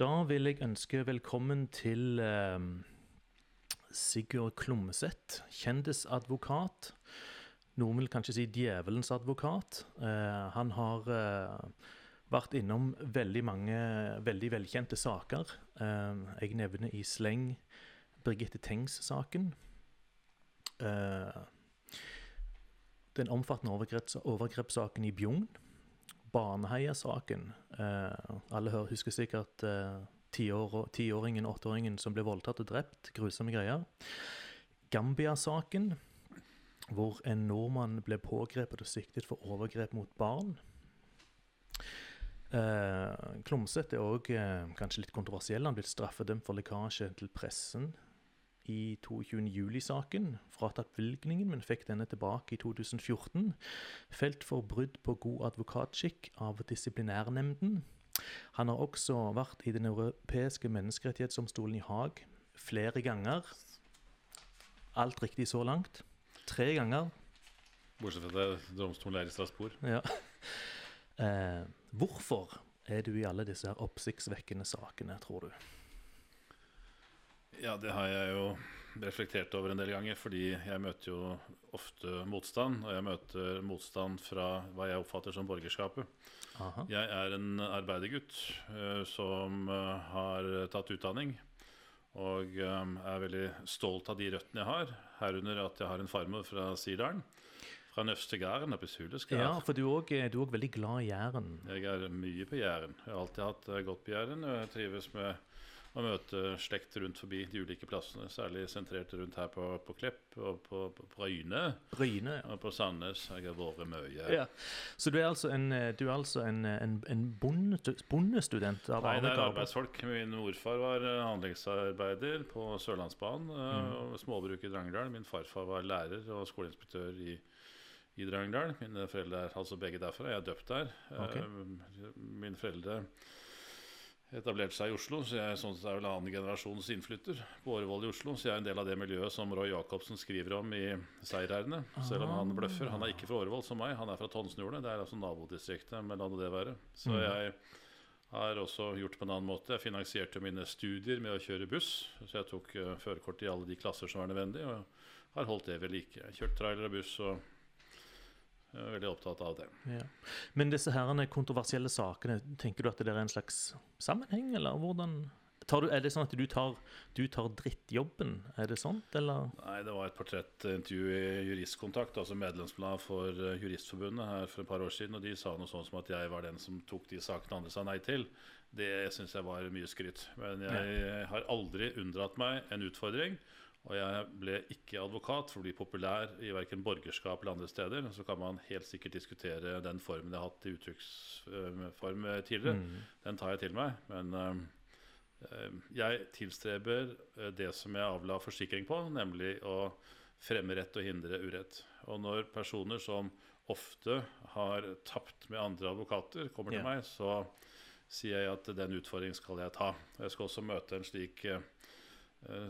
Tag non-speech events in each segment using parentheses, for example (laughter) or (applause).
Da vil jeg ønske velkommen til eh, Sigurd Klumseth, kjendisadvokat. Noen vil kanskje si djevelens advokat. Eh, han har eh, vært innom veldig mange veldig velkjente saker. Eh, jeg nevner i sleng Birgitte Tengs-saken. Eh, den omfattende overgreps overgrepssaken i Bjugn. Baneheia-saken. Eh, alle hører, husker sikkert eh, tiår- tiåringen, åtteåringen som ble voldtatt og drept. Grusomme greier. Gambia-saken, hvor en nordmann ble pågrepet og siktet for overgrep mot barn. Eh, Klomsæt er eh, kanskje litt kontroversiell. Han ble straffedømt for lekkasje til pressen i 22. juli-saken. Fratatt bevilgningen, men fikk denne tilbake i 2014. Felt for brudd på god advokatskikk av disiplinærnemnden. Han har også vært i Den europeiske menneskerettighetsdomstolen i Haag flere ganger. Alt riktig så langt. Tre ganger. Bortsett fra at domstolen er i Strasbourg. Ja. Eh, hvorfor er du i alle disse oppsiktsvekkende sakene, tror du? Ja, det har jeg jo reflektert over en del ganger, fordi jeg møter jo ofte motstand. Og jeg møter motstand fra hva jeg oppfatter som borgerskapet. Aha. Jeg er en arbeidergutt eh, som eh, har tatt utdanning. Og eh, er veldig stolt av de røttene jeg har, herunder at jeg har en farmor fra Sirdalen. Fra Nøstegæren oppe i Suleskær. Ja, for du er er òg veldig glad i Jæren. Jeg er mye på Jæren. Jeg har alltid hatt godt på Jæren. Og jeg trives med å møte slekt rundt forbi de ulike plassene. Særlig sentrert rundt her på, på Klepp og på, på, på Røyne. Bryne. ja. Og på Sandnes. Jeg har vært mye. Ja. Så du er altså en, du er altså en, en, en bonde, bondestudent av Nei, det er arbeidsfolk. Min morfar var eh, anleggsarbeider på Sørlandsbanen Mm. og småbruk i Drangedal. Min farfar var lærer og skoleinspektør i, i Drangedal. Mine foreldre er altså begge derfra. Jeg er døpt der. Ok. Eh, Mine foreldre etablerte seg i Oslo, så jeg sånn er vel annen generasjons innflytter på Årevoll i Oslo. Så jeg er en del av det miljøet som Roy Jacobsen skriver om i 'Seierherrene'. Selv om han bløffer. Han er ikke fra Årevoll som meg, han er fra Tonsnjordet. Det er altså nabodistriktet, men la nå det være. Så jeg har også gjort på en annen måte. Jeg finansierte mine studier med å kjøre buss. Så jeg tok uh, førerkort i alle de klasser som var nødvendig, og har holdt det ved like. Jeg har Kjørt trailer og buss og jeg er veldig opptatt av det. Ja. Men disse herrene kontroversielle sakene, tenker du at det er en slags sammenheng, eller hvordan tar du, Er det sånn at du tar, du tar drittjobben? Er det sånt, eller? Nei, det var et portrettintervju i Juristkontakt, altså medlemsblad for eh, Juristforbundet her for et par år siden, og de sa noe sånn som at jeg var den som tok de sakene andre sa nei til. Det syns jeg var mye skryt. Men jeg har aldri unndratt meg en utfordring. Og jeg ble ikke advokat for å bli populær i verken borgerskap eller andre steder. Så kan man helt sikkert diskutere den formen jeg har hatt i uttrykksform tidligere. Den tar jeg til meg. Men eh, Eh, Jeg tilstreber eh, det som jeg avla forsikring på, nemlig å fremme rett og hindre urett. Og når personer som ofte har tapt med andre advokater, kommer til yeah. meg, så sier jeg at den utfordringen skal jeg ta. Jeg skal også møte en slik eh, eh,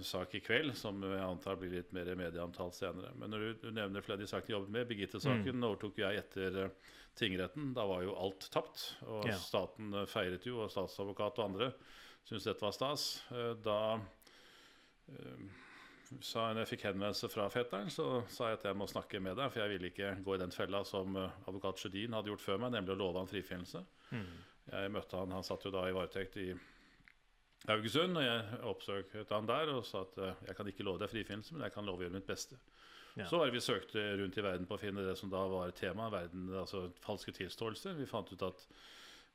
sak i kveld, som jeg antar blir litt mer medieomtalt senere. Men når du, du nevner flere av de sakene jeg jobbet med, Birgitte-saken overtok jeg etter eh, tingretten. Da var jo alt tapt. Og Ja. staten eh, feiret jo, og statsadvokat og andre syntes dette var stas. Eh, Da eh, sa jeg, når jeg fikk henvendelse fra fetteren, så sa jeg at jeg må snakke med deg, for jeg ville ikke gå i den fella som eh, advokat Sjødin hadde gjort før meg, nemlig å love han frifinnelse. Jeg møtte han, han satt jo da i varetekt i Haugesund, og jeg oppsøkte han der og sa at eh, jeg kan ikke love deg frifinnelse, men jeg kan love å gjøre mitt beste. Ja. Så var det vi søkte rundt i verden på å finne det som da var tema, verden, altså falske tilståelser. Vi fant ut at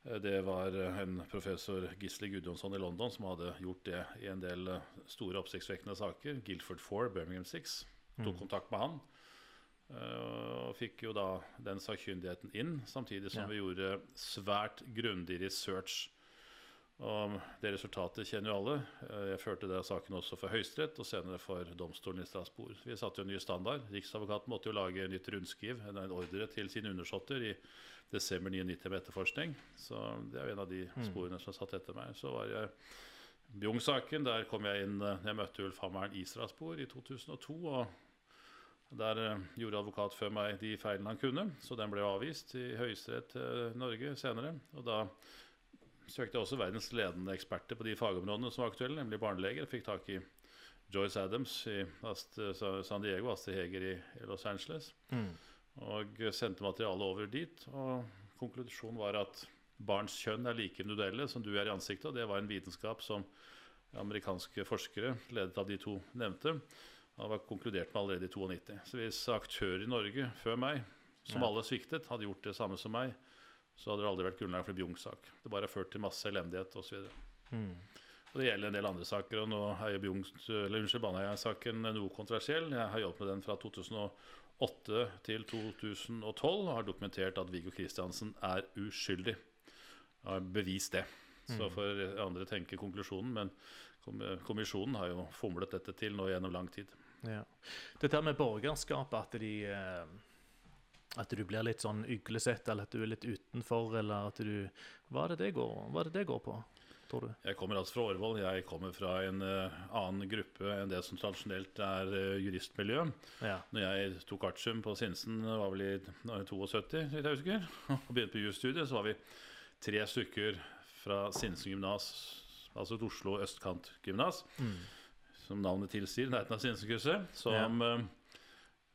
eh, det var en professor Gisle Gudjonsson i London som hadde gjort det i en del eh, store oppsiktsvekkende saker. Guilford 4, Birmingham 6. Tok kontakt med han. Og fikk jo da den sakkyndigheten inn, samtidig som Ja. vi gjorde svært grundig research. Og det resultatet kjenner jo alle. Eh, Jeg førte det saken også for Høyesterett og senere for domstolen i Strasbourg. Vi satte jo en ny standard. Riksadvokaten måtte jo lage nytt rundskriv, en ordre til sine undersåtter i desember 99 med etterforskning. Så det er jo en av de sporene som satt etter meg. Så var jeg Bjugn-saken. Der kom jeg inn eh, Jeg møtte Ulf Hammeren i Strasbourg i 2002. og der eh, gjorde advokat før meg de feilene han kunne, så den ble avvist i Høyesterett Norge senere. Og da søkte jeg også verdens ledende eksperter på de fagområdene som var aktuelle, nemlig barneleger. Fikk tak i Joyce Adams i Ast San Diego, Astrid Heger i Los Angeles. Mm. Og sendte materialet over dit. Og konklusjonen var at barns kjønn er like individuelle som du er i ansiktet. Og det var en vitenskap som amerikanske forskere, ledet av de to nevnte, var konkludert med allerede i 92. Så hvis aktører i Norge før meg, som Ja. alle sviktet, hadde gjort det samme som meg, så hadde det aldri vært grunnlag for Bjugn-sak. Det bare har ført til masse elendighet osv. Mm. Og det gjelder en del andre saker. og Nå er Baneheia-saken noe kontroversiell. Jeg har jobbet med den fra 2008 til 2012 og har dokumentert at Viggo Kristiansen er uskyldig. Jeg har bevist det. Så får andre tenke konklusjonen, men kommisjonen har jo fomlet dette til nå gjennom lang tid. Ja. Dette med borgerskapet, at de eh, At du blir litt sånn uglesett, eller at du er litt utenfor, eller at du Hva er det det går, hva er det det går på, tror du? Jeg kommer altså fra Årvoll. Jeg kommer fra en uh, annen gruppe enn det som tradisjonelt er uh, juristmiljø. Ja. Når jeg tok artium på Sinsen, var vel i 72, hvis jeg husker, (laughs) og begynte på jusstudiet, så var vi tre stykker fra Sinsen gymnas, altså et Oslo østkantgymnas, Mm. som navnet tilsier, nærheten av Sinsenkrysset, som, eh,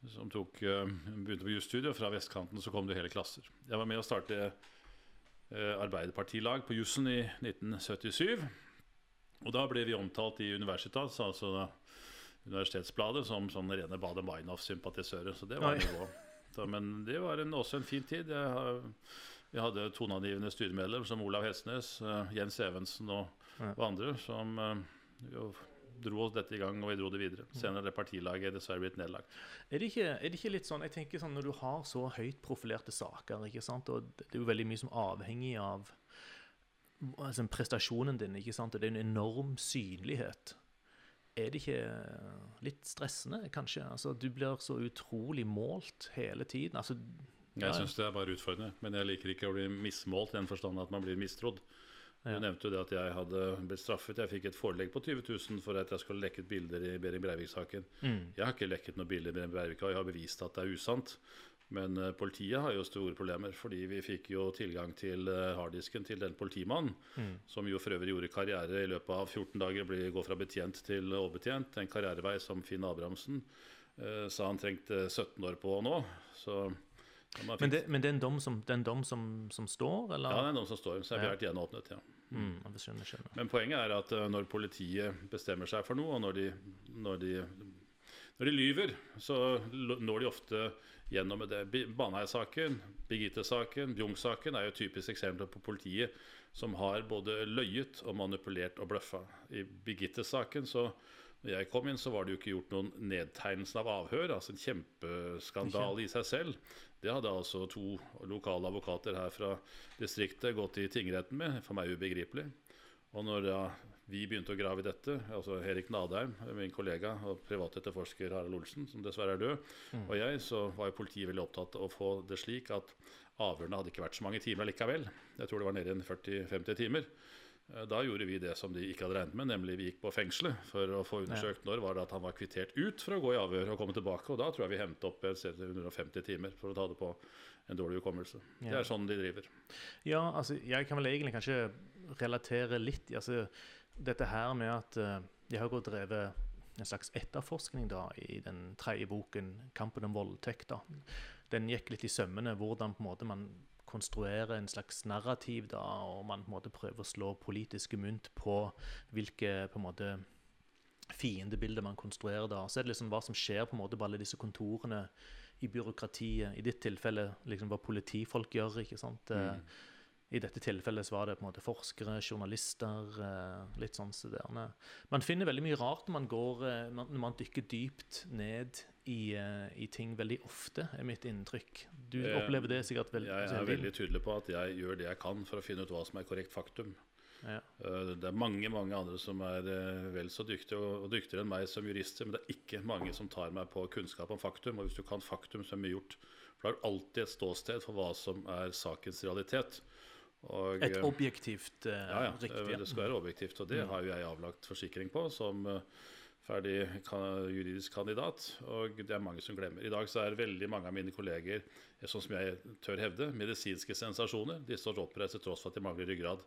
som tok, eh, begynte på jusstudiet, og fra vestkanten så kom det hele klasser. Jeg var med å starte eh, Arbeiderpartilag på jussen i 1977, og da ble vi omtalt i Universitas, altså Universitetsbladet som sånne rene Baden-Meinhof-sympatisører. Så det var nivå. Men det var en, også en fin tid. Vi hadde toneangivende styremedlemmer som Olav Hestnes, eh, Jens Evensen og, og andre som jo dro oss dette i gang, og vi dro det videre. Senere er partilaget dessverre blitt nedlagt. Er det, ikke, er det ikke litt sånn Jeg tenker sånn Når du har så høyt profilerte saker, ikke sant, og det er jo veldig mye som er avhengig av altså, prestasjonen din, ikke sant, og det er en enorm synlighet. Er det ikke litt stressende, kanskje? Altså, Du blir så utrolig målt hele tiden. Altså, Ja, jeg syns det er bare utfordrende, men jeg liker ikke å bli mismålt i den forstand at man blir mistrodd. Ja. Du nevnte jo det at jeg hadde blitt straffet. Jeg fikk et forelegg på 20 000 for at jeg skulle lekket bilder i Behring Breivik-saken. mm, Jeg har ikke lekket noen bilder i Behring Breivik, og jeg har bevist at det er usant. Men eh, politiet har jo store problemer, fordi vi fikk jo tilgang til eh, harddisken til den politimannen, mm, som jo for øvrig gjorde karriere i løpet av 14 dager, ble, gå fra betjent til overbetjent. En karrierevei som Finn Abrahamsen eh, sa han trengte 17 år på nå. Så men, det, men det er en dom som, er en dom som, som står, eller? Ja, det er en dom som står, så Ja. vært gjenåpnet, ja. Mm, skjønner, skjønner. Men poenget er at eh, når politiet bestemmer seg for noe, og når de, når de, når de lyver, så når de ofte gjennom med det. Baneheia-saken, Birgitte-saken, Bjung-saken er jo typisk eksempler på politiet som har både løyet og manipulert og bløffa. I Birgitte-saken så når jeg kom inn, så var det jo ikke gjort noen nedtegnelse av avhør. altså En kjempeskandale i seg selv. Det hadde altså to lokale advokater her fra distriktet gått i tingretten med. For meg ubegripelig. Og når da vi begynte å grave i dette, altså Erik Nadheim, min kollega og privatetterforsker Harald Olsen, som dessverre er død, og jeg, så var jo politiet veldig opptatt av å få det slik at avhørene hadde ikke vært så mange timer likevel. Jeg tror det var nede i 40-50 timer. Eh, Da gjorde vi det som de ikke hadde regnet med, nemlig vi gikk på fengselet for å få undersøkt når var det at han var kvittert ut for å gå i avhør og komme tilbake. Og da tror jeg vi hentet opp et sted til 150 timer for å ta det på en dårlig hukommelse. Det er sånn de driver. Ja, altså, jeg kan vel egentlig kanskje relatere litt altså, Dette her med at de jeg har gått drevet en slags etterforskning da i den tredje boken, 'Kampen om voldtekt'. da. Den gikk litt i sømmene, hvordan på en måte man konstruerer en slags narrativ, da, og man på en måte prøver å slå politiske mynt på hvilke på en måte fiendebilder man konstruerer da. Så er det liksom hva som skjer på en måte på alle disse kontorene i byråkratiet. I ditt tilfelle liksom hva politifolk gjør, ikke sant. Mm. I dette tilfellet så var det på en måte forskere, journalister, eh, litt sånn studerende. Man finner veldig mye rart når man går, eh, når man dykker dypt ned i, eh, i ting veldig ofte, er mitt inntrykk. Du Eh, opplever det sikkert veldig Jeg er veldig tydelig på at jeg gjør det jeg kan for å finne ut hva som er korrekt faktum. Ja. Eh, Det er mange mange andre som er vel så dyktige og dyktigere enn meg som jurister, men det er ikke mange som tar meg på kunnskap om faktum. Og hvis du kan faktum, så er mye gjort. For det er alltid et ståsted for hva som er sakens realitet. Og, Et objektivt uh, ja, ja, riktig. det skal være objektivt, og det har jo jeg avlagt forsikring på som, eh, ferdig juridisk kandidat, og det er mange som glemmer. I dag så er veldig mange av mine kolleger, eh, sånn som jeg tør hevde, medisinske sensasjoner. De står oppreist til tross for at de mangler ryggrad.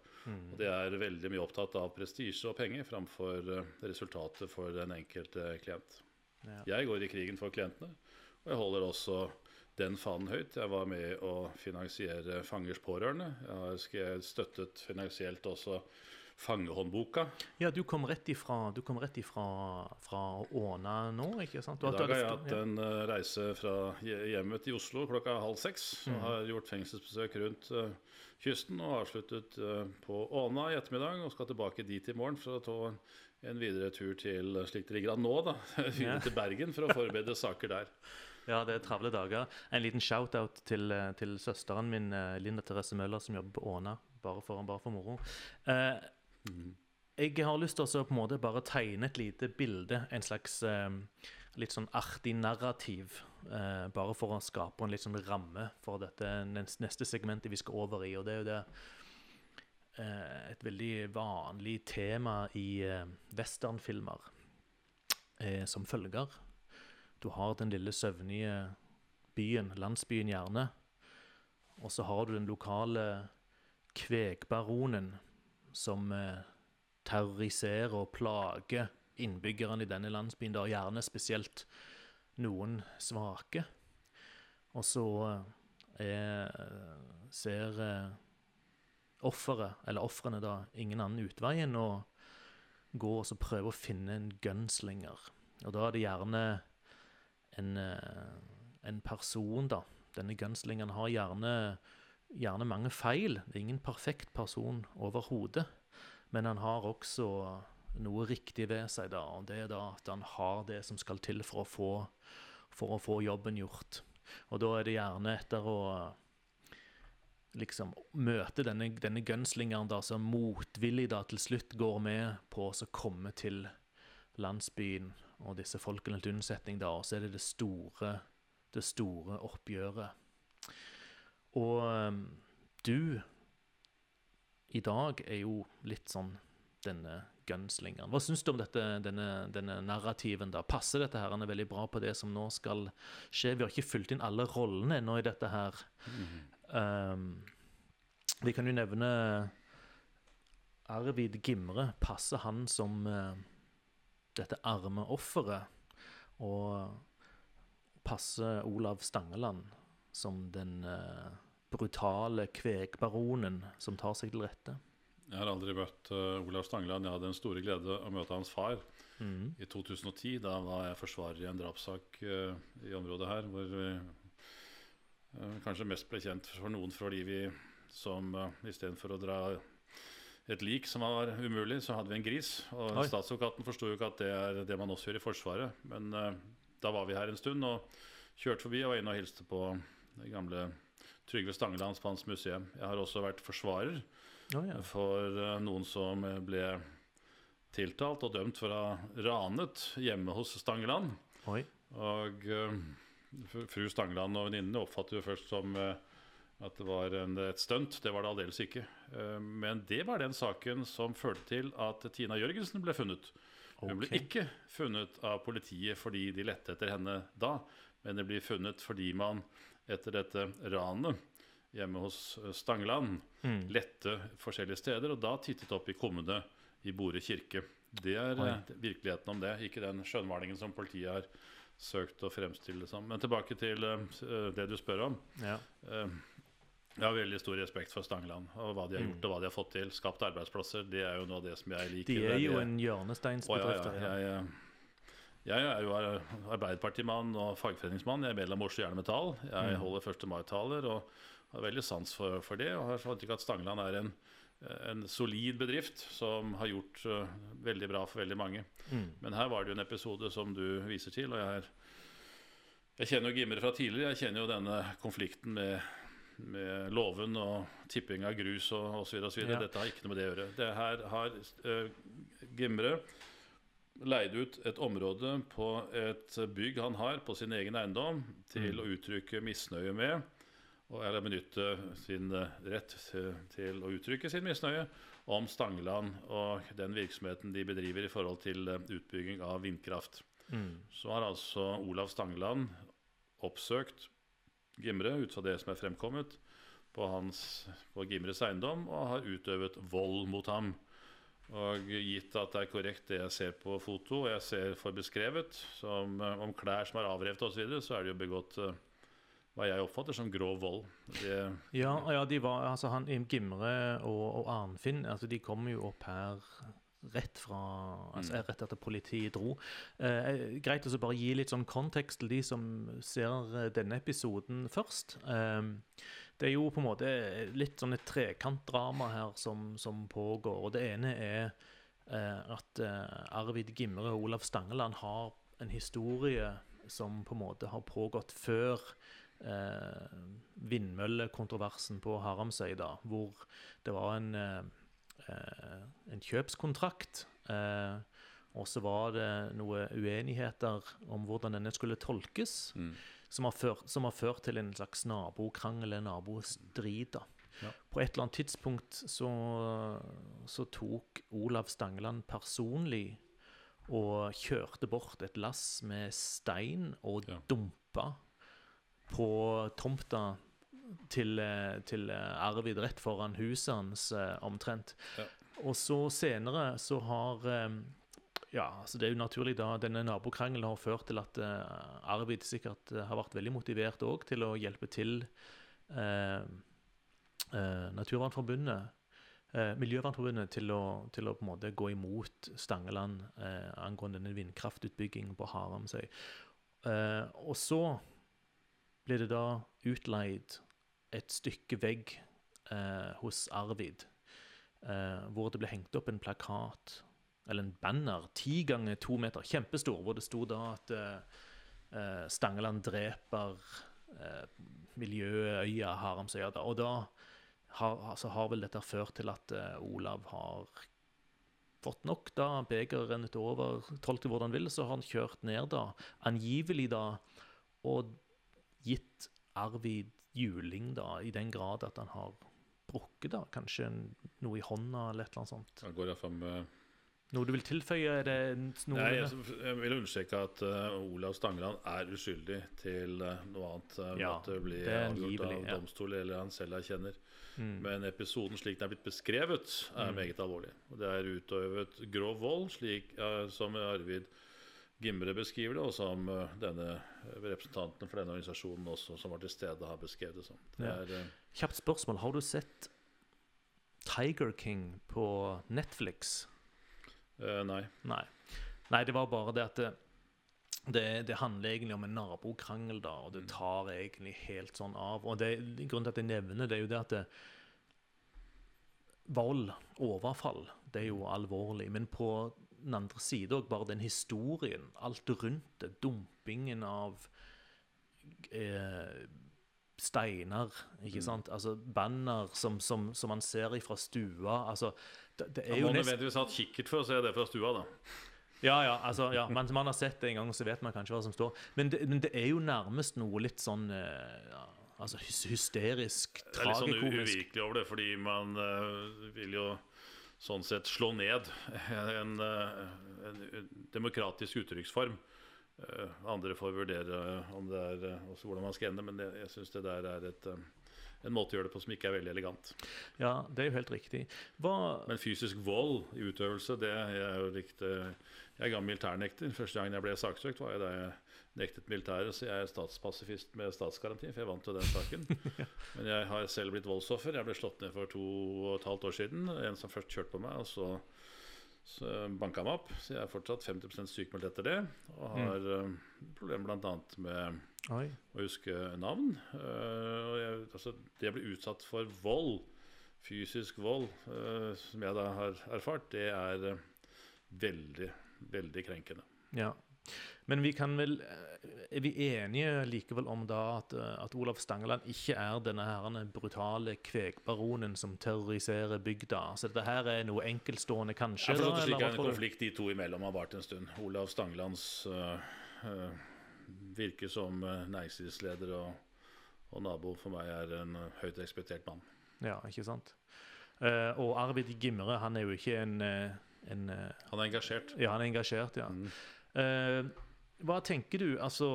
Og de er veldig mye opptatt av prestisje og penger framfor eh, resultatet for den enkelte klient. Ja. Jeg går i krigen for klientene, og jeg holder også den fanen høyt. Jeg var med å finansiere Fangers pårørende. Jeg har støttet finansielt også Fangehåndboka. Ja, du kom rett ifra, du kom rett ifra fra Åna nå, ikke sant? Du I dag har jeg ja. hatt en eh, reise fra hjemmet til Oslo klokka halv seks. Mm. Har gjort fengselsbesøk rundt uh, kysten og avsluttet uh, på Åna i ettermiddag. Og skal tilbake dit i morgen for å ta en, en videre tur til slik det ligger an nå, da. (laughs) Ja. til Bergen for å forberede saker der. (laughs) Ja, det er travle dager. En liten shout-out til, til søsteren min, Linda Therese Møller, som jobber på Åna. Bare for, bare for moro. Eh, jeg har lyst til å på en måte bare tegne et lite bilde, en slags eh, litt sånn artig narrativ, eh, bare for å skape en litt sånn ramme for dette neste segmentet vi skal over i. Og det er jo det eh, et veldig vanlig tema i eh, westernfilmer eh, som følger. Du har den lille søvnige byen, landsbyen gjerne, og så har du den lokale kvegbaronen som eh, terroriserer og plager innbyggerne i denne landsbyen, da gjerne spesielt noen svake. Og så eh, er, ser eh, offeret, eller ofrene da, ingen annen utvei enn å gå og prøve å finne en gunslinger. Og da er det gjerne en, eh, en person, da. Denne gunslingeren har gjerne, gjerne mange feil. Det er ingen perfekt person overhodet. Men han har også noe riktig ved seg, da, og det er da at han har det som skal til for å få, for å få jobben gjort. Og da er det gjerne etter å liksom møte denne, denne gunslingeren da, som motvillig da til slutt går med på å komme til landsbyen og disse folkene til unnsetning, da, og så er det det store, det store oppgjøret. Og ehm, du i dag er jo litt sånn denne gunslingeren. Hva syns du om dette, denne, denne narrativen? da? Passer dette her Han er veldig bra på det som nå skal skje? Vi har ikke fylt inn alle rollene ennå i dette her. Ehm, vi kan jo nevne Arvid Gimre. Passer han som uh, dette arme offeret? Og passer Olav Stangeland som den eh, brutale kvegbaronen som tar seg til rette? Jeg har aldri møtt uh, Olav Stangeland. Jeg hadde en store glede å møte hans far mm. i 2010. Da var jeg forsvarer i en drapssak uh, i området her, hvor vi uh, kanskje mest ble kjent for noen fordi vi som uh, istedenfor å dra et lik som var umulig, så hadde vi en gris. Og Oi. statsadvokaten forsto jo ikke at det er det man også gjør i Forsvaret. Men da var vi her en stund og kjørte forbi og var inne og hilste på det gamle Trygve Stangelands på hans museum. Jeg har også vært forsvarer oh, ja. for eh, noen som ble tiltalt og dømt for å ha ranet hjemme hos Stangeland. Oi. Og eh, fru Stangeland og venninnene oppfattet jo først som eh, at det var en, et stunt. Det var det aldeles ikke. Men det var den saken som førte til at Tina Jørgensen ble funnet. Hun ble ikke funnet av politiet fordi de lette etter henne da, men det blir funnet fordi man etter dette ranet hjemme hos eh, Stangeland Mm. lette forskjellige steder, og da tittet opp i kummene i Bore kirke. Det er Oi. eh, virkeligheten om det, ikke den skjønnmalingen som politiet har søkt å fremstille det som. Men tilbake til uh, det du spør om. Ja. Uh, Jeg har veldig stor respekt for Stangeland og hva de har Mm. gjort og hva de har fått til. Skapt arbeidsplasser. Det er jo noe av det som jeg liker. De Det er jo en hjørnesteinsbedrift. Oh, ja, ja. ja. Jeg, er jo ar- arbeiderpartimann og fagforeningsmann. Jeg er medlem av Oslo Jern Metall. Jeg Mm. holder 1. mai-taler og har veldig sans for, for det. Og har sånn inntrykk at Stangeland er en, en solid bedrift som har gjort uh, veldig bra for veldig mange. Mm. Men her var det jo en episode som du viser til, og jeg, er, jeg kjenner jo Gimre fra tidligere. Jeg kjenner jo denne konflikten med, med låven og tipping av grus og osv. Ja. Dette har ikke noe med det å gjøre. Det her har uh, Gimre leid ut et område på et bygg han har på sin egen eiendom, til Mm. å uttrykke misnøye med. Og eller benytte sin eh, rett til, til å uttrykke sin misnøye. om Stangeland og den virksomheten de bedriver i forhold til eh, utbygging av vindkraft. Mm. Så har altså Olav Stangeland oppsøkt Gimre ut fra det som er fremkommet på, hans, på Gimres eiendom, og har utøvet vold mot ham. Og gitt at det er korrekt det jeg ser på foto, og jeg ser for beskrevet som, eh, om klær som er avrevet osv., så, videre, så er det jo begått eh, hva jeg oppfatter som grov vold. Det, Ja, ja, de var, altså han, Gimre og, og Arnfinn altså de kom jo opp her rett fra altså rett etter politiet dro. Eh, greit å bare gi litt sånn kontekst til de som ser eh, denne episoden først. Eh, det er jo på en måte litt sånn et trekantdrama her som, som pågår. Og det ene er eh, at eh, Arvid Gimre og Olav Stangeland har en historie som på en måte har pågått før eh, vindmøllekontroversen på Haramsøy, da, hvor det var en, eh, eh, en kjøpskontrakt. Eh, og så var det noe uenigheter om hvordan denne skulle tolkes, Mm. Som, har ført, som har ført til en slags nabokrangel, en nabostrid. da. Ja. På et eller annet tidspunkt så, så tok Olav Stangeland personlig og kjørte bort et lass med stein og Ja. dumpa på tomta til, eh, til eh, Arvid rett foran huset hans, eh, omtrent. Ja. Og så senere så har Ja, altså det er jo naturlig da denne nabokrangelen har ført til at uh, Arvid sikkert eh, har vært veldig motivert òg til å hjelpe til uh, Naturvernforbundet Miljøvernforbundet til å, til å på en måte gå imot Stangeland angående denne vindkraftutbyggingen på Haramsøy. Og så ble det da utleid et stykke vegg hos Arvid, hvor det ble hengt opp en plakat, eller en banner, ti ganger to meter, kjempestor, hvor det sto da at eh, Stangeland dreper uh, miljøøya Haramsøya. Da. Og da har, altså har vel dette ført til at uh, Olav har fått nok, da. Begeret rennet over. Tolk hvordan han vil, så har han kjørt ned, da. Angivelig, da. Og gitt Arvid juling, da, i den grad at han har brukket, da. Kanskje noe i hånda, eller et eller annet sånt. Han går iallfall med Noe du vil tilføye? Er det noe Nei, jeg, jeg vil understreke at uh, Olav Stangeland er uskyldig til uh, noe annet. uh, Ja, måtte bli det avgjort av ja. domstol eller han selv erkjenner. Mm. Men episoden slik den er blitt beskrevet, er Mm. meget alvorlig. Det er utøvet grov vold, slik uh, som Arvid Gimre beskriver det, og som denne representanten for denne organisasjonen også, som var til stede, har beskrevet det som. Det Ja. er, eh, Kjapt spørsmål. Har du sett Tiger King på Netflix? Eh, nei. Nei. Nei, det var bare det at det, det, det handler egentlig om en nabokrangel, da, og det tar egentlig helt sånn av. Og det, grunnen til at jeg nevner det, er jo det at det, vold, overfall, det er jo alvorlig. Men på den andre side òg, bare den historien, alt rundt det, dumpingen av eh, steiner, ikke sant? Altså banner som, som, som man ser ifra stua. Altså, det, det er jo Man nesten nødvendigvis hatt kikkert for å se det fra stua, da. ja, ja, altså, ja. Man, man har sett det en gang, så vet man kanskje hva som står. Men det, men det er jo nærmest noe litt sånn eh, ja, altså hysterisk, tragikomisk. Det er litt sånn uvirkelig over det, fordi man uh, vil jo sånn sett slå ned (laughs) en, eh, en, en demokratisk uttrykksform. Eh, andre får vurdere om det er eh, også hvordan man skal ende, men det, jeg syns det der er et, eh, en måte å gjøre det på som ikke er veldig elegant. Ja, det er jo helt riktig. Hva Men fysisk vold i utøvelse, det jeg er jo likt eh, Jeg er gammel militærnekter. Første gang jeg ble saksøkt, var jeg da jeg nektet militæret, så jeg er statspasifist med statsgaranti, for jeg vant jo den saken. (laughs) Men jeg har selv blitt voldsoffer. Jeg ble slått ned for to og et halvt år siden. En som først kjørte på meg, og så, så banka meg opp. Så jeg er fortsatt 50 sykemeldt etter det. Og har mm. problemer bl.a. med Oi. å huske navn. Eh, og jeg, altså, det å bli utsatt for vold, fysisk vold, eh, som jeg da har erfart, det er eh, veldig, veldig krenkende. Ja. Men vi kan vel eh, Er vi enige likevel om da at, eh, at Olav Stangeland ikke er denne her brutale kvegbaronen som terroriserer bygda? Så dette her er noe enkeltstående, kanskje? Da, det er en konflikt de to imellom har vart en stund. Olav Stangelands øh, øh, virker som næringslivsleder og, og nabo for meg er en høyt respektert mann. Ja, ikke sant? Uh, og Arvid Gimre, han er jo ikke en, en Han er engasjert. Ja, han er engasjert, ja. Mm. Eh, hva tenker du, altså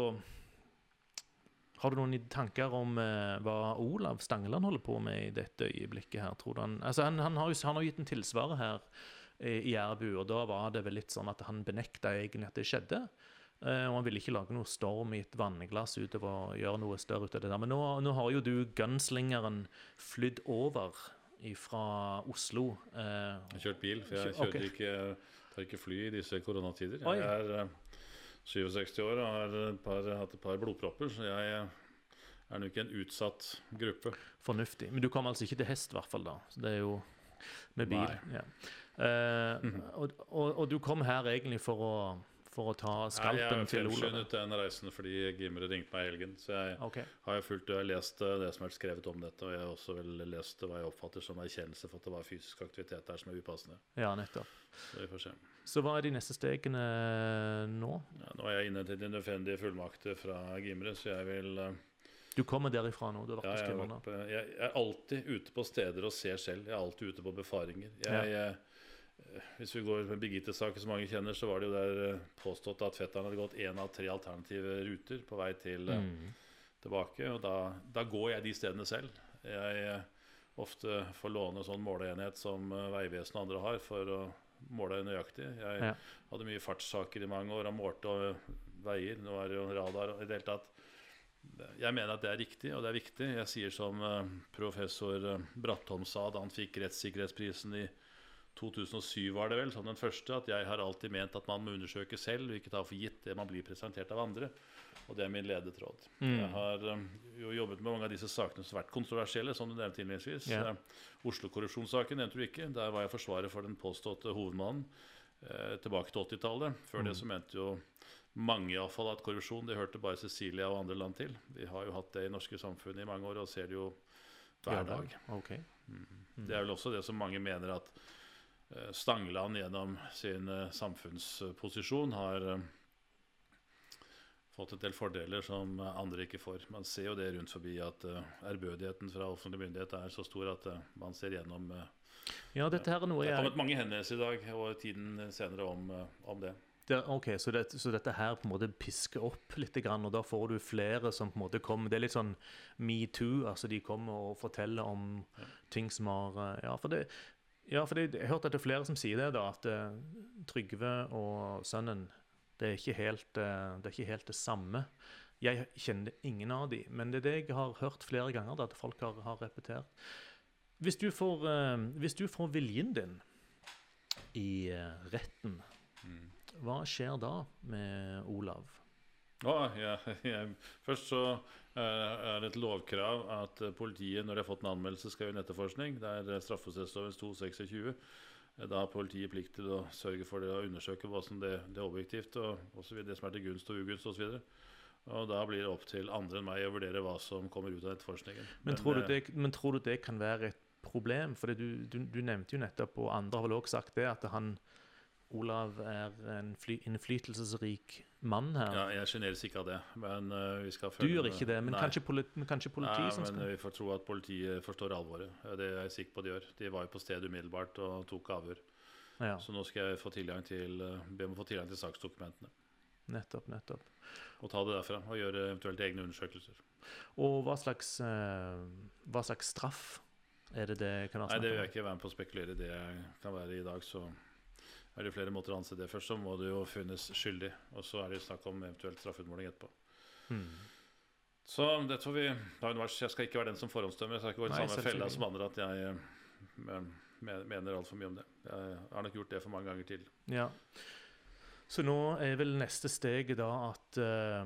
Har du noen tanker om uh, hva Olav Stangeland holder på med i dette øyeblikket her, tror du han Altså, han, han, har, jo, han har gitt en tilsvarer her eh, i Jærbu, og da var det vel litt sånn at han benekta egentlig at det skjedde. Og han ville ikke lage noe storm i et vannglass utover å gjøre noe større ut av det der. Men nå, nå har jo du gunslingeren flydd over fra Oslo. Eh, Jeg har kjørt bil, for jeg kjørte okay. ikke, tar ikke fly i disse koronatider. Oi. Jeg er eh, 67 år og har et par, hatt et par blodpropper, så jeg eh, er nok ikke en utsatt gruppe. fornuftig. Men du kom altså ikke til hest, i hvert fall, da. Så det er jo med bil. Ja. -hmm. og, og, og du kom her egentlig for å, for å ta skalpen jeg til Olav? fremskyndet den reisen fordi Gimre ringte meg i helgen. Så jeg okay. har fulgt, jeg har lest eh, det som er skrevet om dette, og jeg har også vel lest hva jeg oppfatter som erkjennelse for at det var fysisk aktivitet der som er upassende. Ja, nettopp. Så vi får se. Så hva er de neste stegene nå? Ja, nå er jeg inne til de nødvendige fullmakter fra Gimre, så jeg vil eh, Du kommer derifra nå? Du har Ja, vært ja, jeg, har jeg, jeg er alltid ute på steder og ser selv. Jeg er alltid ute på befaringer. Jeg, eh, hvis vi går med Birgitte-saken, som mange kjenner, så var det jo der eh, påstått at fetteren hadde gått én av tre alternative ruter på vei til eh, Mm. tilbake. Og da, da går jeg de stedene selv. Jeg eh, ofte får låne sånn måleenhet som Vegvesenet og andre har, for å måle nøyaktig. Jeg Ja. hadde mye fartssaker i mange år og målte veier. Nå er det jo radar i det hele tatt. Jeg mener at det er riktig, og det er viktig. Jeg sier som professor Brattholm sa da han fikk rettssikkerhetsprisen i 2007, var det vel, som den første, at jeg har alltid ment at man må undersøke selv, og ikke ta for gitt det man blir presentert av andre. Og det er min ledetråd. Mm. Jeg har eh, jo jobbet med mange av disse sakene som har vært kontroversielle, som du nevnte innledningsvis. Eh, Oslo-korrupsjonssaken nevnte du ikke. Der var jeg forsvarer for den påståtte hovedmannen eh, tilbake til 80-tallet. Før det Mm. så mente jo mange i alle fall at korrupsjon det hørte bare Cecilia og andre land til. Vi har jo hatt det i norske samfunn i mange år og ser det jo hver dag. Ok. Det er vel også det som mange mener at Stangeland gjennom sin eh, samfunnsposisjon har eh, fått en del fordeler som eh, andre ikke får. Man ser jo det rundt forbi at eh, ærbødigheten fra offentlig myndighet er så stor at eh, man ser gjennom eh, Ja, dette her er noe Det har kommet mange henvendelser i dag og tiden senere om, eh, om det. det, Ok, så, det, så dette her på en måte pisker opp litt, og da får du flere som på en måte kommer Det er litt sånn metoo. Altså de kommer og forteller om ting som har eh, Ja, for det ja, for jeg har hørt at det er flere som sier det, da, at eh, Trygve og sønnen det er, ikke helt, eh, det er ikke helt det samme. Jeg kjenner ingen av de, men det er det jeg har hørt flere ganger, da, at folk har, har repetert. Hvis du, får, eh, hvis du får viljen din i retten, hva skjer da med Olav? Ja, ja, (laughs) ja. Først så uh, er det et lovkrav at politiet, når de har fått en anmeldelse, skal gjøre en etterforskning. Det er eh, straffeprosessloven 226. Eh, Da har politiet plikt til å sørge for det og undersøke hva som det, det er objektivt, og, og så videre, det som er til gunst og ugunst osv. Og da blir det opp til andre enn meg å vurdere hva som kommer ut av etterforskningen. Men, tror, du det, men tror du det kan være et problem? For du, du, du nevnte jo nettopp, og andre har vel også sagt det, at han Olav er en fly, innflytelsesrik mann her. Ja, jeg sjeneres ikke av det, men uh, vi skal du gjør ikke det, men Nei. kanskje, politi, kanskje politiet Nei, som men skal vi får tro at politiet forstår alvoret. Det er jeg sikker på de gjør. De var jo på stedet umiddelbart og tok avhør. Ja, Så nå skal jeg få tilgang til, eh, be om å få tilgang til saksdokumentene. nettopp, nettopp. Og ta det derfra og gjøre eventuelt egne undersøkelser. Og hva slags, uh, hva slags straff er det det kan være Nei, det vil jeg ikke være med på å spekulere i. Det kan være i dag, så er det flere måter å anse det. Først så må det jo funnes skyldig, og så er det snakk om eventuelt straffeutmåling etterpå. Mm. Så dette får vi. Jeg skal ikke være den som forhåndsdømmer. Jeg skal ikke gå i den samme fella som andre at jeg eh, men- mener altfor mye om det. Jeg har nok gjort det for mange ganger til. Ja. Så nå er vel neste steg da at eh,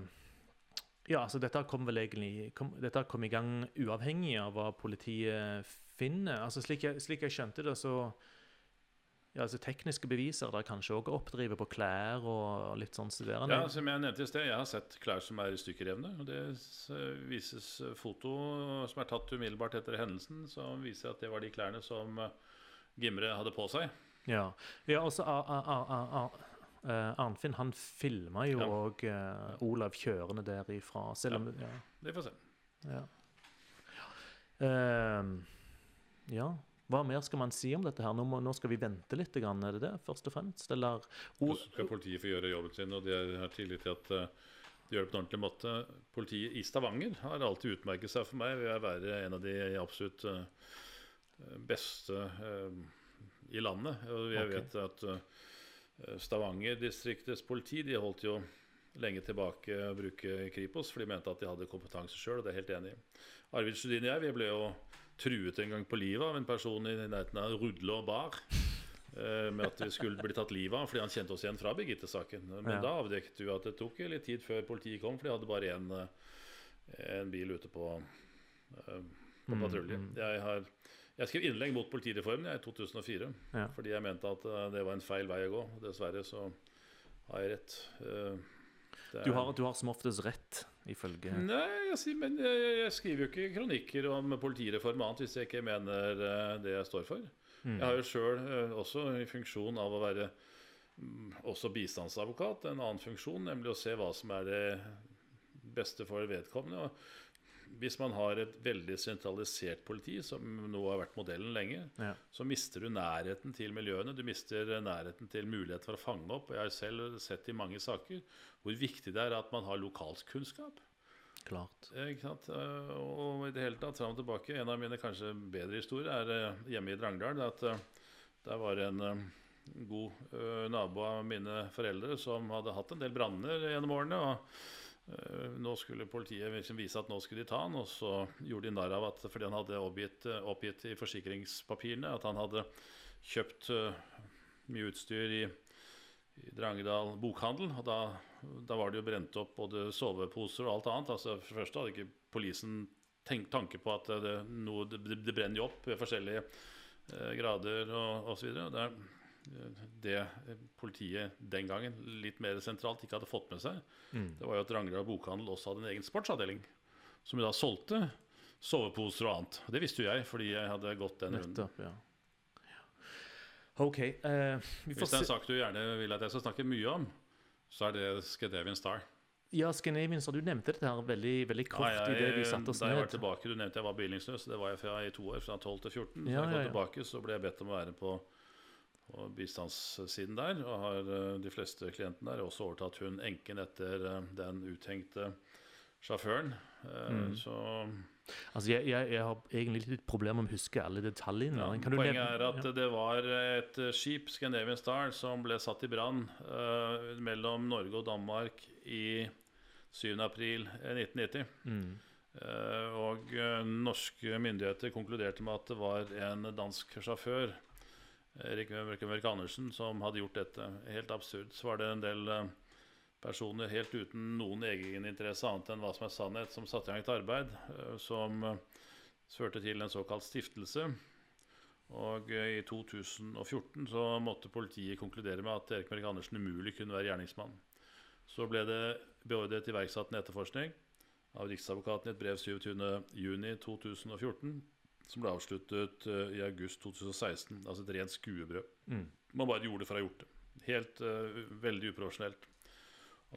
Ja, altså dette kom vel egentlig kom, Dette kom i gang uavhengig av hva politiet finner. Altså Slik jeg, slik jeg skjønte det, så ja, altså Tekniske beviser der kanskje òg oppdriver på klær og litt sånn studerende. Ja, som jeg nevnte i sted, jeg har sett klær som er stykkerevne. Og det vises foto som er tatt umiddelbart etter hendelsen, som viser at det var de klærne som eh, Gimre hadde på seg. Ja, ja også a, a, a, Ar- eh, Arnfinn han filma jo Ja. uh, Olav kjørende derifra, selv om ja. Det får vi se. Ja. Ja. Ehm, ja. Hva mer skal man si om dette her? Nå, må, nå skal vi vente litt, grann, er det det, først og fremst? Eller Så skal politiet få gjøre jobben sin, og de har tillit til at eh, de gjør det på en ordentlig måte. Politiet i Stavanger har alltid utmerket seg for meg ved å være en av de absolutt eh, beste eh, i landet. Og jeg vet at Stavanger-distriktets politi de holdt jo lenge tilbake å bruke Kripos, for de mente at de hadde kompetanse sjøl, og det er jeg helt enig i. Arvid Sudin og jeg vi ble jo truet en gang på livet av en person i nærheten av Rudle og Bar. eh, Med at vi skulle bli tatt livet av fordi han kjente oss igjen fra Birgitte-saken. Men Ja. da avdekket vi at det tok litt tid før politiet kom, for de hadde bare én en bil ute på, eh, på Mm, patrulje. mm. Jeg, har, jeg skrev innlegg mot politireformen jeg, i 2004 Ja. fordi jeg mente at eh, det var en feil vei å gå. Dessverre så har jeg rett. Eh, det Du er- har, du har som oftest rett, ifølge Nei, jeg, sier- men jeg, skriver jo ikke kronikker om politireform annet hvis jeg ikke mener eh, det jeg står for. Mm. Jeg har jo sjøl også i funksjon av å være mm, også bistandsadvokat, en annen funksjon, nemlig å se hva som er det beste for vedkommende. Og hvis man har et veldig sentralisert politi, som nå har vært modellen lenge, Ja. så mister du nærheten til miljøene. Du mister nærheten til mulighet for å fange opp. Jeg har selv sett i mange saker hvor viktig det er at man har lokalkunnskap. Klart. Ikke sant? Eh, Og i det hele tatt, fram og tilbake, en av mine kanskje bedre historier er eh, hjemme i Drangedal. At eh, der var en eh, god eh, nabo av mine foreldre som hadde hatt en del branner gjennom årene. og eh, nå skulle politiet liksom vise at nå skulle de ta han, og så gjorde de narr av at fordi han hadde oppgitt, eh, oppgitt i forsikringspapirene at han hadde kjøpt eh, mye utstyr i, i Drangedal bokhandel. Og da, da var det jo brent opp både soveposer og alt annet. Altså For det første hadde ikke politien tenkt tanke på at det, noe, det, det brenner jo opp ved forskjellige eh, grader og osv. Det, det politiet den gangen, litt mer sentralt, ikke hadde fått med seg, Mm. det var jo at Drangedal bokhandel også hadde en egen sportsavdeling. Som da solgte soveposer og annet. Det visste jo jeg, fordi jeg hadde gått den runden. Nettopp, ja. ja. OK. uh, vi får Hvis det er en sak du gjerne vil at jeg skal snakke mye om, så er det Scandinavian Star. Ja, Scandinavian, Star, du nevnte dette her veldig, veldig kort Ja, i det vi satte oss da jeg var ned. tilbake, Du nevnte jeg var bevillingsløs. Det var jeg fra i to år, fra 12 til 14. Så Ja, jeg kom ja, ja. tilbake, så ble jeg bedt om å være på, på bistandssiden der. Og har eh, de fleste klientene der også overtatt hun enken etter eh, den uthengte sjåføren. Eh, Mm. Så Altså, jeg, jeg, jeg har egentlig litt problemer med å huske alle detaljene. ja, Kan du Poenget er at ja. det var et skip, Scandinavian Star, som ble satt i brann uh, mellom Norge og Danmark i 7. april eh, 1990. mm. Uh, Og norske myndigheter konkluderte med at det var en dansk sjåfør, Erik Mørk Andersen, som hadde gjort dette. Helt absurd. Så var det en del eh, personer helt uten noen egeninteresse annet enn hva som er sannhet, som satte i gang et arbeid eh, som eh, førte til en såkalt stiftelse. Og i 2014 så måtte politiet konkludere med at Erik Mørk Andersen umulig kunne være gjerningsmann. Så ble det beordret iverksatt en etterforskning av Riksadvokaten i et brev 27.6.2014, som ble avsluttet eh, i august 2016. Altså et rent skuebrød. Mm. Man bare gjorde det for å ha gjort det. Helt uh, veldig uprofesjonelt.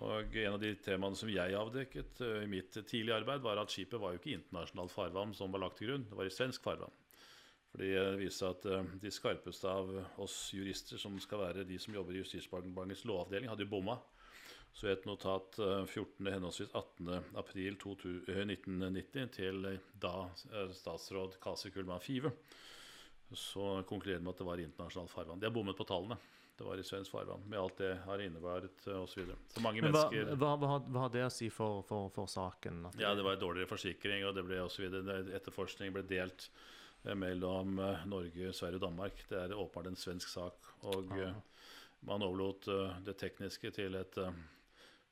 Og en av de temaene som jeg avdekket uh, i mitt tidlige arbeid, var at skipet var jo ikke internasjonalt farvann som var lagt til grunn, det var i svensk farvann. Fordi det viser seg at uh, de skarpeste av oss jurister, som skal være de som jobber i Justisdepartementets lovavdeling, hadde jo bomma. Så i et notat eh, 14. henholdsvis 18. april 2000 eh, 1990 til eh, da eh, statsråd Kasi Kullmann Five, så konkluderer de med at det var internasjonalt farvann. De har bommet på tallene. Det var i svensk farvann, med alt det har innebæret osv. Så, videre. så mange Men hva, mennesker hva, hva, hva har det å si for, for, for saken? At Ja, det var dårligere forsikring, og det ble osv. Etterforskning ble delt mellom Norge, Sverige og Danmark. Det er åpenbart en svensk sak. Og eh, man overlot det tekniske til et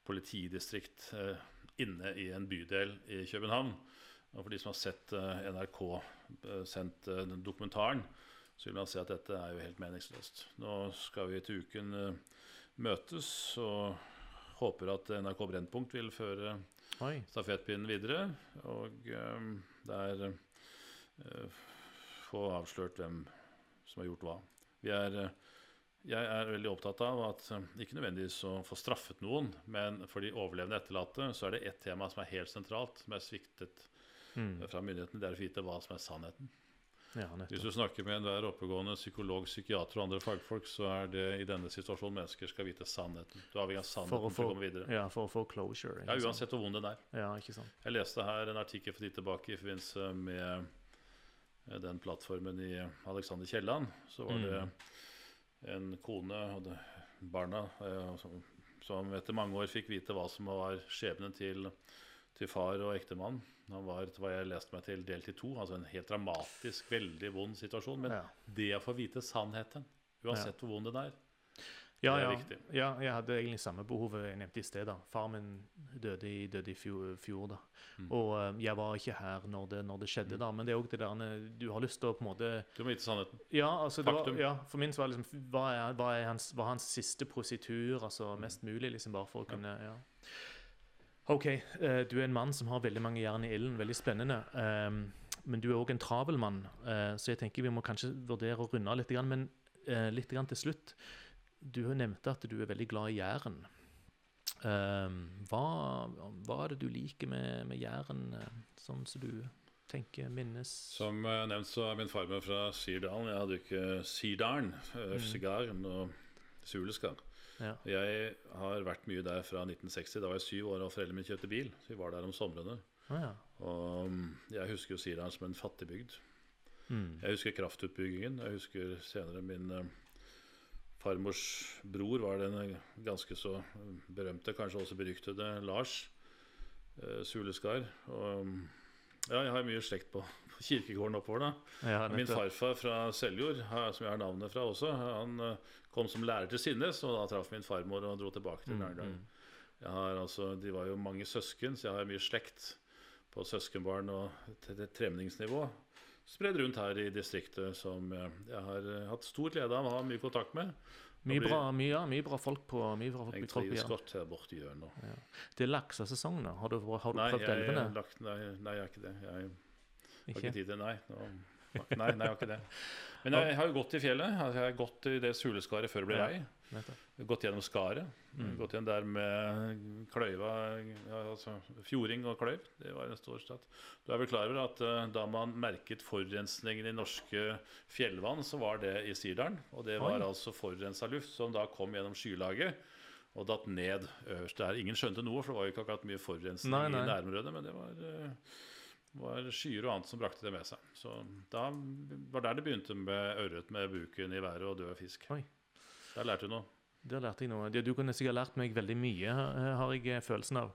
politidistrikt eh, inne i en bydel i København. Og for de som har sett eh, NRK eh, sendt dokumentaren, så vil man se at dette er jo helt meningsløst. Nå skal vi til uken møtes og håper at NRK Brennpunkt vil føre Oi. stafettpinnen videre. Og eh, der eh, få avslørt hvem som har gjort hva. Vi er, eh, jeg er veldig opptatt av at eh, ikke nødvendigvis å få straffet noen, men for de overlevende etterlatte så er det ett tema som er helt sentralt, som er sviktet Mm. fra myndighetene. Det er å vite hva som er sannheten. Ja, Hvis du snakker med enhver oppegående psykolog, psykiater og andre fagfolk, så er det i denne situasjonen mennesker skal vite sannheten. Du har avhengig av For sannheten for få, å komme videre. ja, for å få closure. Ja. Uansett hvor vond den er. Ja, ikke sant. Jeg leste her en artikkel for tid tilbake i forbindelse med eh, den plattformen i Alexander Kielland. Så var det en kone og barna eh, som, etter mange år fikk vite hva som var skjebnen til, til far og ektemann. Han var, etter hva jeg leste meg til, delt i to. Altså en helt dramatisk, veldig vond situasjon. Men Ja. det å få vite sannheten, uansett hvor vond den er Ja, ja, ja, jeg hadde egentlig samme behovet jeg nevnte i sted. da. Far min døde i, døde i fjor, fjor da. Mm. Og eh, jeg var ikke her når det, når det skjedde, da. Men det er òg det der Du har lyst til å på en måte Du må vite sannheten. Ja, altså Faktum. var, ja, for min var liksom Hva er, hva er hans, var hans siste positur? Altså mest mulig, liksom, bare for å kunne Ja. OK, uh, du er en mann som har veldig mange jern i ilden. Veldig spennende. Um, men du er òg en travel mann, uh, så jeg tenker vi må kanskje vurdere å runde av litt. Grann, men uh, litt grann til slutt. Du har nevnt at du er veldig glad i Jæren. Ehm, hva, hva er det du liker med, med Jæren, eh, sånn som du tenker minnes Som eh, nevnt så er min farmor fra Sirdalen. Jeg hadde ikke Sirdalen, uh, Mm. sigaren og Suleskar. Ja. Jeg har vært mye der fra 1960. Da var jeg syv år og foreldrene mine kjøpte bil. Så vi var der om somrene. Ah, ja. Og mm, jeg husker jo Sirdalen som en fattigbygd. Mm. Jeg husker kraftutbyggingen. Jeg husker senere min eh, farmors bror var den ganske så berømte, kanskje også beryktede Lars eh, Suleskar. Og mm, ja, jeg har mye slekt på, på kirkegården oppover, da. Ja, Min farfar fra Seljord, som jeg har navnet fra også, han eh, kom som lærer til Sinnes, og da traff min farmor og dro tilbake til Mm, mm. Jeg har altså, De var jo mange søsken, så jeg har mye slekt på søskenbarn og tremningsnivå. Spredd rundt her i distriktet som eh, jeg har eh, hatt stor glede av å ha mye kontakt med. Mye bra, mye, ja, mye bra folk på mye bra folk, Jeg trives godt her borte i hjørnet. nå. Det er laksesesong nå. Har du, har du Nei, prøvd jeg, elvene? lagt, nei, nei, jeg har ikke det. Jeg har Ikke? ikke tid til Nei. Nå, nei, nei, jeg har ikke det. Men jeg har jo gått i fjellet. Altså, jeg har gått i det suleskaret før det ble Ja. vei. Gått gjennom skaret. Mm. Gått igjen der med kløyva ja, altså Fjording og kløyv. Det var en stor stat. Du er vel klar over at uh, da man merket forurensningen i norske fjellvann, så var det i Sirdalen. Og det var Oi. altså forurensa luft som da kom gjennom skylaget og datt ned øverst der. Ingen skjønte noe, for det var jo ikke akkurat mye forurensning Nei, nei. i nærområdet. Men det var, uh, var skyer og annet som brakte det med seg. Så da var der det begynte med ørret med buken i været og død fisk. Oi. Der lærte du noe. Der lærte jeg noe. Du kunne sikkert lært meg veldig mye, eh, har jeg eh, følelsen av.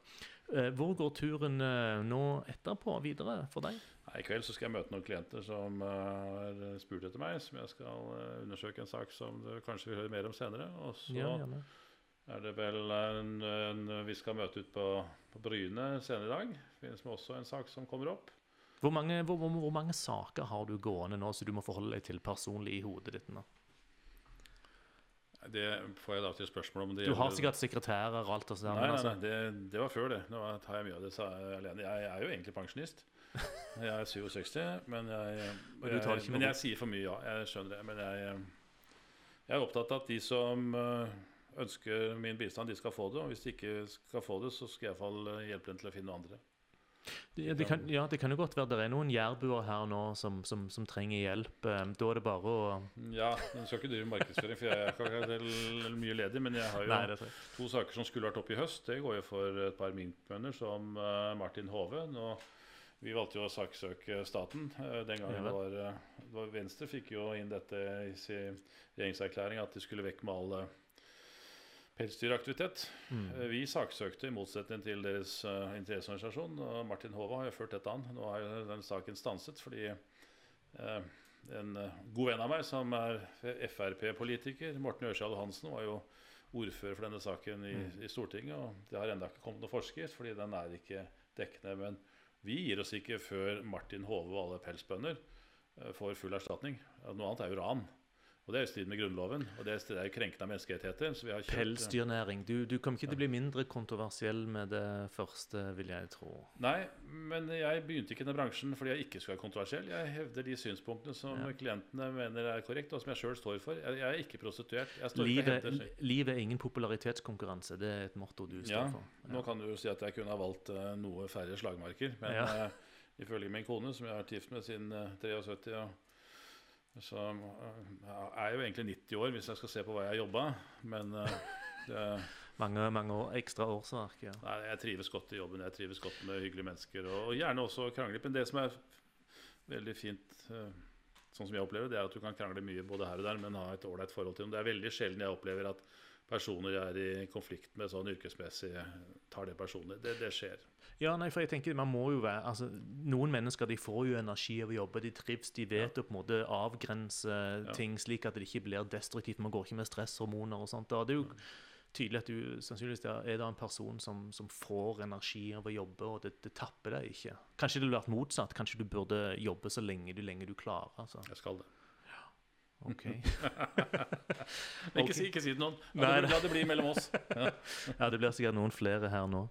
Eh, Hvor går turen nå etterpå videre for deg? I kveld så skal jeg møte noen klienter som har spurt etter meg. Som jeg skal undersøke en sak som du kanskje vil høre mer om senere. Og så Ja, er det vel en, en Vi skal møte ut på, på Bryne senere i dag. Det finnes også en sak som kommer opp. Hvor mange, hvor, hvor mange saker har du gående nå som du må forholde deg til personlig i hodet ditt? nå? Det får jeg da til spørsmål om. Det Du har sikkert sekretærer og alt Og sånt, Nei, nei, altså nei det, det var før det. Nå tar jeg mye av det sa jeg alene. Jeg er jo egentlig pensjonist. Jeg er 67, men jeg, (laughs) jeg, jeg, men jeg sier for mye, ja. Jeg skjønner det. Men jeg, er opptatt av at de som øh, ønsker min bistand, de skal få det. Og hvis de ikke skal få det, så skal jeg i hvert fall øh, hjelpe dem til å finne andre. Det, det kan, Ja, det kan jo godt være det er noen jærbuer her nå som, som, som trenger hjelp. Eh, Da er det bare å Ja, jeg skal ikke drive markedsføring, for jeg er ikke akkurat mye ledig. Men jeg har jo Nei. To saker som skulle vært oppe i høst, det går jo for et par minkbønder som eh, Martin Hove. Nå, vi valgte jo å saksøke staten eh, den gangen Ja det var, det var Venstre fikk jo inn dette i sin regjeringserklæring at de skulle vekk med all pelsdyraktivitet. Mm. Eh, Vi saksøkte i motsetning til deres uh, interesseorganisasjon, og Martin Hove har jo ført dette an. Nå har jo den saken stanset fordi uh, en uh, god venn av meg som er Frp-politiker, Morten Ørsal Hansen, var jo ordfører for denne saken i, Mm. i Stortinget. og Det har ennå ikke kommet noe forskrift, fordi den er ikke dekkende. Men vi gir oss ikke før Martin Hove og alle pelsbønder får full erstatning. Noe annet er jo ran. Og det er i strid med Grunnloven. Og det er, jo krenkende av menneskerettigheter. Så vi har kjørt, Pelsdyrnæring. Du, du kommer ikke til å bli mindre kontroversiell med det første, vil jeg tro. Nei, men jeg begynte ikke i den bransjen fordi jeg ikke skulle være kontroversiell. Jeg hevder de synspunktene som Ja. klientene mener er korrekt, og som jeg sjøl står for. Jeg, jeg er ikke prostituert. Livet, hevder er ingen popularitetskonkurranse. Det er et motto du står Ja, for. Nå kan du jo si at jeg kunne ha valgt eh, noe færre slagmarker, men Ja. uh, ifølge min kone, som jeg har vært gift med siden uh, 73 og Så øh, jeg er jo egentlig 90 år hvis jeg skal se på hva jeg har jobba. Men øh, (laughs) det, Mange, mange år, ekstra årsverk. Ja. nei, jeg trives godt i jobben. Jeg trives godt med hyggelige mennesker. Og, gjerne også krangle. Men det som er veldig fint, øh, sånn som jeg opplever det, er at du kan krangle mye både her og der, men ha et ålreit forhold til dem. Det er veldig sjelden jeg opplever at personer jeg er i konflikt med sånn yrkesmessig, tar det personlig. Det, det skjer. Ja, nei, for jeg tenker man må jo være altså, Noen mennesker de får jo energi av å jobbe. De trives, de vet å på en måte avgrense ting slik at det ikke blir destruktivt. Man går ikke med stresshormoner og sånt. Og det er jo tydelig at du sannsynligvis er det en person som, som får energi av å jobbe, og det, det tapper deg ikke. Kanskje det ville vært motsatt. Kanskje du burde jobbe så lenge du, lenge du klarer. Altså. Jeg skal det. Ok. Men (laughs) (laughs) ikke, si, ikke si det til noen. Nei, det, la det blir mellom oss. (laughs) Ja. Ja, det blir sikkert noen flere her nå.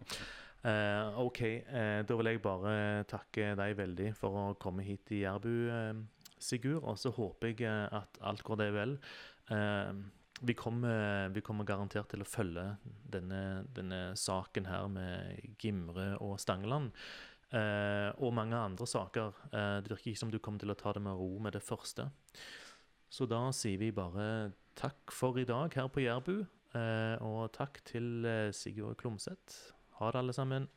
Uh, OK, uh, da vil jeg bare takke deg veldig for å komme hit i Jærbu, uh, Sigurd. Og så håper jeg at alt går deg vel. Vi, kommer, vi kommer garantert til å følge denne, denne saken her med Gimre og Stangeland. Og mange andre saker. Det virker ikke som du kommer til å ta det med ro med det første. Så da sier vi bare takk for i dag her på Jærbu. Eh, og takk til eh, Sigurd Klomsæt. Ha det, alle sammen.